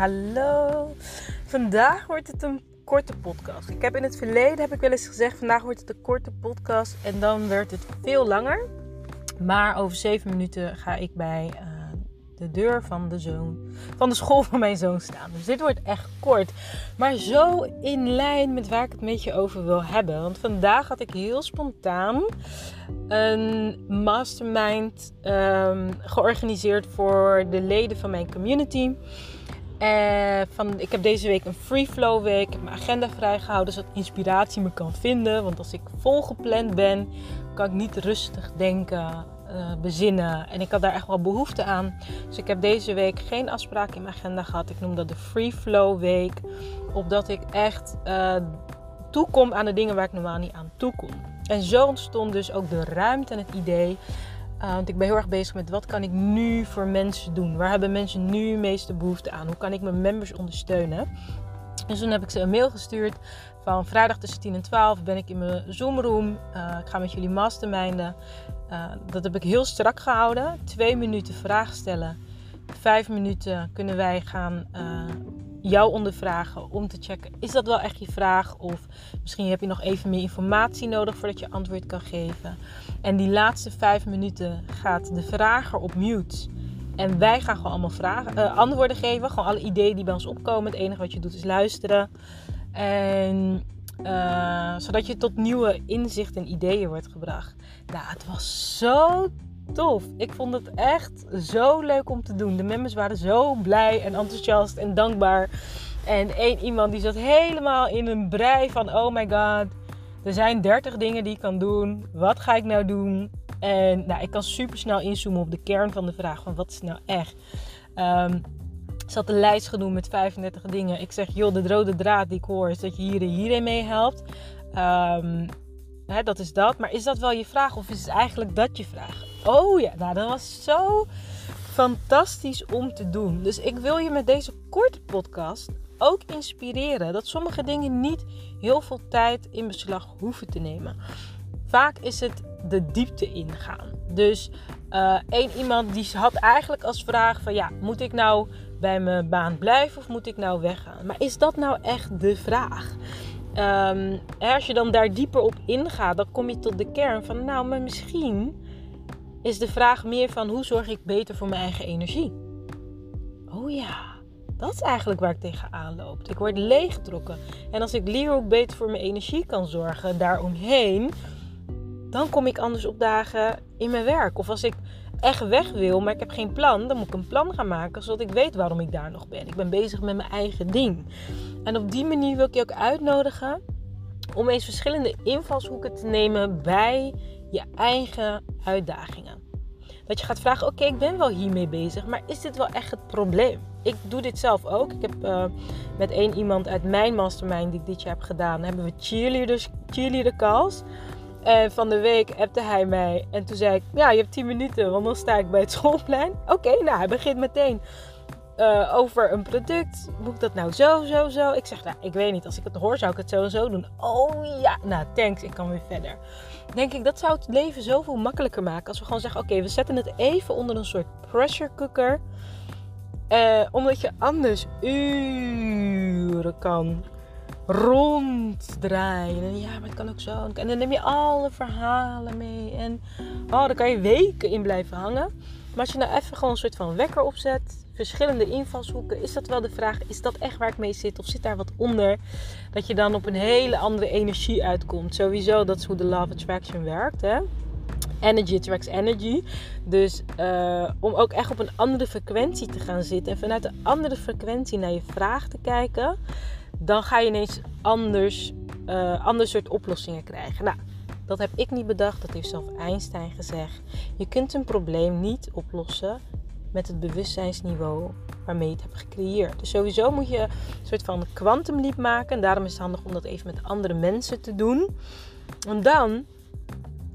hallo. Vandaag wordt het een korte podcast. Ik heb in het verleden heb ik wel eens gezegd, vandaag wordt het een korte podcast en dan werd het veel langer. Maar over zeven minuten ga ik bij uh, de deur van de, zoon, van de school van mijn zoon staan. Dus dit wordt echt kort. Maar zo in lijn met waar ik het met je over wil hebben. Want vandaag had ik heel spontaan een mastermind um, georganiseerd voor de leden van mijn community. Uh, van, ik heb deze week een free flow week. Ik heb mijn agenda vrijgehouden zodat inspiratie me kan vinden. Want als ik volgepland ben, kan ik niet rustig denken uh, bezinnen. En ik had daar echt wel behoefte aan. Dus ik heb deze week geen afspraak in mijn agenda gehad. Ik noem dat de Free Flow Week. Opdat ik echt uh, toekom aan de dingen waar ik normaal niet aan toekom. En zo ontstond dus ook de ruimte en het idee. Uh, want ik ben heel erg bezig met wat kan ik nu voor mensen doen? Waar hebben mensen nu meeste behoefte aan? Hoe kan ik mijn members ondersteunen? Dus toen heb ik ze een mail gestuurd van vrijdag tussen 10 en 12 ben ik in mijn Zoomroom. Uh, ik ga met jullie masterminden. Uh, dat heb ik heel strak gehouden. Twee minuten vragen stellen. Vijf minuten kunnen wij gaan jou ondervragen om te checken: is dat wel echt je vraag? Of misschien heb je nog even meer informatie nodig voordat je antwoord kan geven. En die laatste vijf minuten gaat de vrager op mute. En wij gaan gewoon allemaal vragen, uh, antwoorden geven. Gewoon alle ideeën die bij ons opkomen. Het enige wat je doet is luisteren. En uh, zodat je tot nieuwe inzichten en ideeën wordt gebracht. Nou, het was zo tof. Ik vond het echt zo leuk om te doen. De members waren zo blij en enthousiast en dankbaar. En één iemand die zat helemaal in een brei van: oh my god, er zijn 30 dingen die ik kan doen. Wat ga ik nou doen? En nou, ik kan super snel inzoomen op de kern van de vraag: van wat is nou echt? Um, ze had een lijst genoemd met 35 dingen. Ik zeg, joh, de rode draad die ik hoor is dat je hier en hierin mee helpt. Um, hè, dat is dat. Maar is dat wel je vraag of is het eigenlijk dat je vraag? Oh ja, nou dat was zo fantastisch om te doen. Dus ik wil je met deze korte podcast ook inspireren dat sommige dingen niet heel veel tijd in beslag hoeven te nemen. Vaak is het de diepte ingaan. Dus uh, één iemand die had eigenlijk als vraag van ja, moet ik nou bij mijn baan blijven of moet ik nou weggaan? Maar is dat nou echt de vraag? Um, als je dan daar dieper op ingaat, dan kom je tot de kern van nou, maar misschien is de vraag meer van hoe zorg ik beter voor mijn eigen energie? Oh ja, dat is eigenlijk waar ik tegenaan loop. Ik word leeggetrokken. En als ik leer hoe ik beter voor mijn energie kan zorgen daaromheen, dan kom ik anders op dagen in mijn werk. Of als ik echt weg wil, maar ik heb geen plan, dan moet ik een plan gaan maken zodat ik weet waarom ik daar nog ben. Ik ben bezig met mijn eigen ding. En op die manier wil ik je ook uitnodigen om eens verschillende invalshoeken te nemen bij je eigen uitdagingen. Dat je gaat vragen: oké, ik ben wel hiermee bezig, maar is dit wel echt het probleem? Ik doe dit zelf ook. Ik heb uh, met één iemand uit mijn mastermind die ik dit jaar heb gedaan, hebben we cheerleaders, cheerleader calls. En van de week appte hij mij. En toen zei ik, ja, je hebt 10 minuten, want dan sta ik bij het schoolplein. Oké, nou, hij begint meteen uh, over een product. Moet ik dat nou zo, zo, zo? Ik zeg, nou, ik weet niet. Als ik het hoor, zou ik het zo en zo doen. Oh ja, nou, thanks, ik kan weer verder. Denk ik, dat zou het leven zoveel makkelijker maken. Als we gewoon zeggen, oké, we zetten het even onder een soort pressure cooker. Uh, omdat je anders uren kan ronddraaien. En ja, maar het kan ook zo. En dan neem je alle verhalen mee. En oh, daar kan je weken in blijven hangen. Maar als je nou even gewoon een soort van wekker opzet, verschillende invalshoeken, is dat wel de vraag: is dat echt waar ik mee zit? Of zit daar wat onder? Dat je dan op een hele andere energie uitkomt. Sowieso, dat is hoe de of Attraction werkt. Hè? Energy attracts energy. Dus uh, om ook echt op een andere frequentie te gaan zitten en vanuit een andere frequentie naar je vraag te kijken, dan ga je ineens anders, uh, ander soort oplossingen krijgen. Nou, dat heb ik niet bedacht, dat heeft zelf Einstein gezegd. Je kunt een probleem niet oplossen met het bewustzijnsniveau waarmee je het hebt gecreëerd. Dus sowieso moet je een soort van kwantumliep maken. En daarom is het handig om dat even met andere mensen te doen. En dan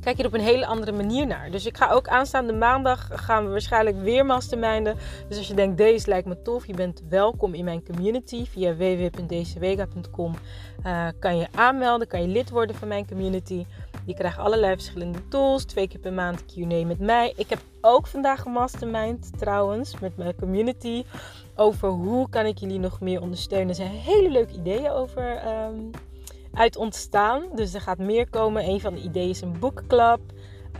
kijk je er op een hele andere manier naar. Dus ik ga ook aanstaande maandag gaan we waarschijnlijk weer masterminden. Dus als je denkt, deze lijkt me tof, je bent welkom in mijn community. Via www.dezewega.com uh, kan je aanmelden, kan je lid worden van mijn community. Je krijgt allerlei verschillende tools. Twee keer per maand Q&A met mij. Ik heb ook vandaag een mastermind trouwens met mijn community. Over hoe kan ik jullie nog meer ondersteunen. Er zijn hele leuke ideeën over ehm, uit ontstaan. Dus er gaat meer komen. Een van de ideeën is een boekclub.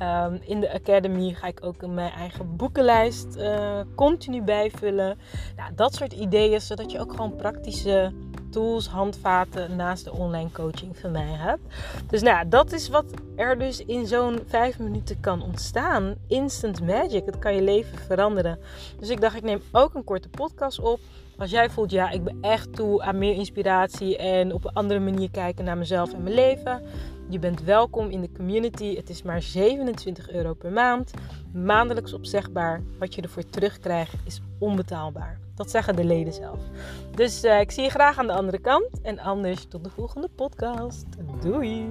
Um, in de Academy ga ik ook mijn eigen boekenlijst uh, continu bijvullen. Nou, dat soort ideeën, zodat je ook gewoon praktische tools, handvaten naast de online coaching van mij hebt. Dus nou dat is wat er dus in zo'n vijf minuten kan ontstaan. Instant magic. Het kan je leven veranderen. Dus ik dacht, ik neem ook een korte podcast op. Als jij voelt, ja, ik ben echt toe aan meer inspiratie en op een andere manier kijken naar mezelf en mijn leven. Je bent welkom in de community. Het is maar 27 euro per maand. Maandelijks opzegbaar. Wat je ervoor terugkrijgt is onbetaalbaar. Dat zeggen de leden zelf. Dus uh, ik zie je graag aan de andere kant. En anders tot de volgende podcast. Doei!